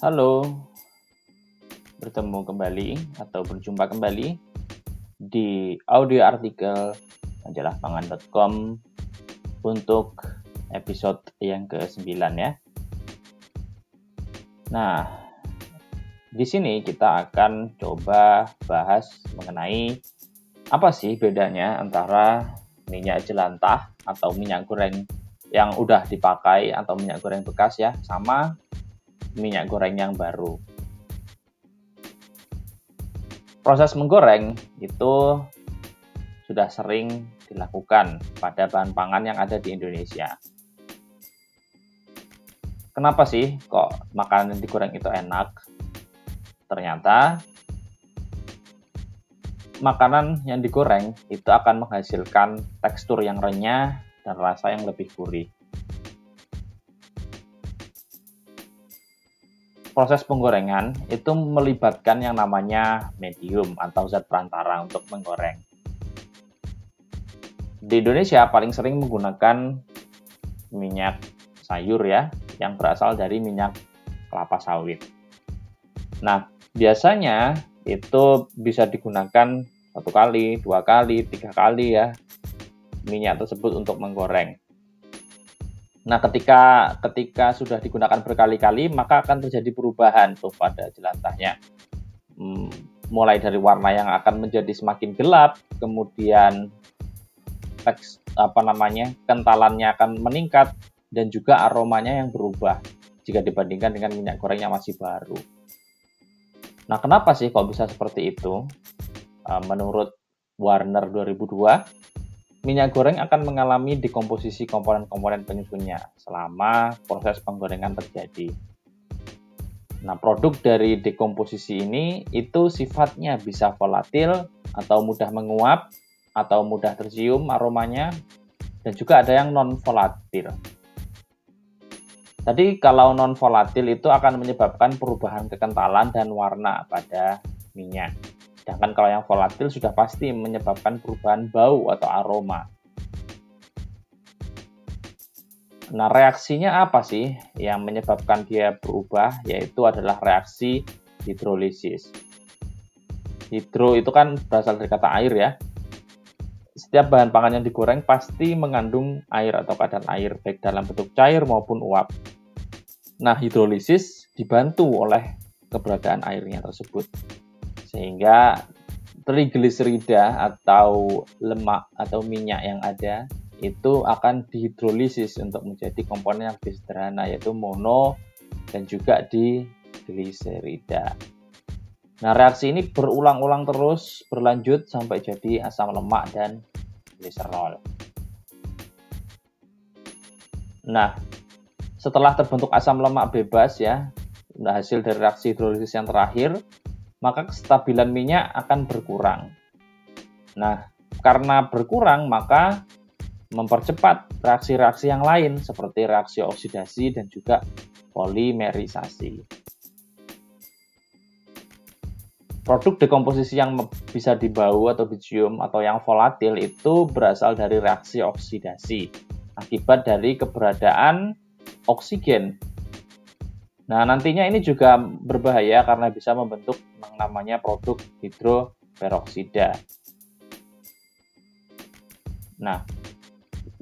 Halo, bertemu kembali atau berjumpa kembali di audio artikel majalah untuk episode yang ke-9 ya. Nah, di sini kita akan coba bahas mengenai apa sih bedanya antara minyak jelantah atau minyak goreng yang udah dipakai atau minyak goreng bekas ya sama minyak goreng yang baru. Proses menggoreng itu sudah sering dilakukan pada bahan pangan yang ada di Indonesia. Kenapa sih kok makanan yang digoreng itu enak? Ternyata makanan yang digoreng itu akan menghasilkan tekstur yang renyah dan rasa yang lebih gurih. Proses penggorengan itu melibatkan yang namanya medium atau zat perantara untuk menggoreng. Di Indonesia paling sering menggunakan minyak sayur ya, yang berasal dari minyak kelapa sawit. Nah, biasanya itu bisa digunakan satu kali, dua kali, tiga kali ya minyak tersebut untuk menggoreng. Nah, ketika ketika sudah digunakan berkali-kali, maka akan terjadi perubahan tuh pada jelantahnya. Hmm, mulai dari warna yang akan menjadi semakin gelap, kemudian teks apa namanya kentalannya akan meningkat dan juga aromanya yang berubah jika dibandingkan dengan minyak goreng yang masih baru. Nah, kenapa sih kok bisa seperti itu? Uh, menurut Warner 2002, minyak goreng akan mengalami dekomposisi komponen-komponen penyusunnya selama proses penggorengan terjadi. Nah, produk dari dekomposisi ini itu sifatnya bisa volatil atau mudah menguap atau mudah tercium aromanya dan juga ada yang non volatil. Tadi kalau non volatil itu akan menyebabkan perubahan kekentalan dan warna pada minyak. Sedangkan kalau yang volatil sudah pasti menyebabkan perubahan bau atau aroma. Nah, reaksinya apa sih yang menyebabkan dia berubah? Yaitu adalah reaksi hidrolisis. Hidro itu kan berasal dari kata air ya. Setiap bahan pangan yang digoreng pasti mengandung air atau kadar air, baik dalam bentuk cair maupun uap. Nah, hidrolisis dibantu oleh keberadaan airnya tersebut sehingga trigliserida atau lemak atau minyak yang ada itu akan dihidrolisis untuk menjadi komponen yang lebih sederhana yaitu mono dan juga di gliserida. Nah, reaksi ini berulang-ulang terus berlanjut sampai jadi asam lemak dan gliserol. Nah, setelah terbentuk asam lemak bebas ya, hasil dari reaksi hidrolisis yang terakhir, maka kestabilan minyak akan berkurang. Nah, karena berkurang, maka mempercepat reaksi-reaksi yang lain seperti reaksi oksidasi dan juga polimerisasi. Produk dekomposisi yang bisa dibau atau dicium atau yang volatil itu berasal dari reaksi oksidasi akibat dari keberadaan oksigen Nah, nantinya ini juga berbahaya karena bisa membentuk yang namanya produk hidroperoksida. Nah,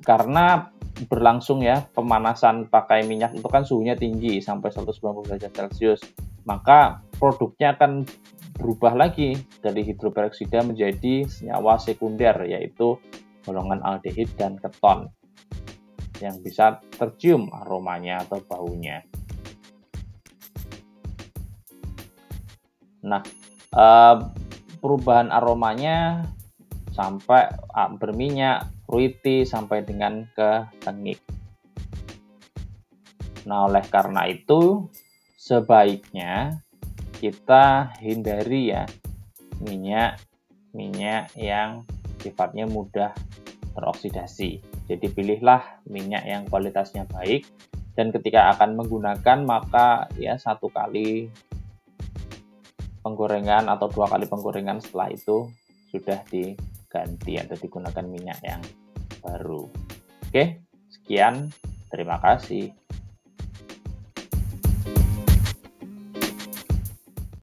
karena berlangsung ya pemanasan pakai minyak itu kan suhunya tinggi sampai 190 derajat Celcius, maka produknya akan berubah lagi dari hidroperoksida menjadi senyawa sekunder yaitu golongan aldehid dan keton yang bisa tercium aromanya atau baunya. Nah, uh, perubahan aromanya sampai uh, berminyak, fruity sampai dengan ke tengik. Nah, oleh karena itu sebaiknya kita hindari ya minyak minyak yang sifatnya mudah teroksidasi. Jadi pilihlah minyak yang kualitasnya baik dan ketika akan menggunakan maka ya satu kali penggorengan atau dua kali penggorengan setelah itu sudah diganti atau digunakan minyak yang baru. Oke, sekian. Terima kasih.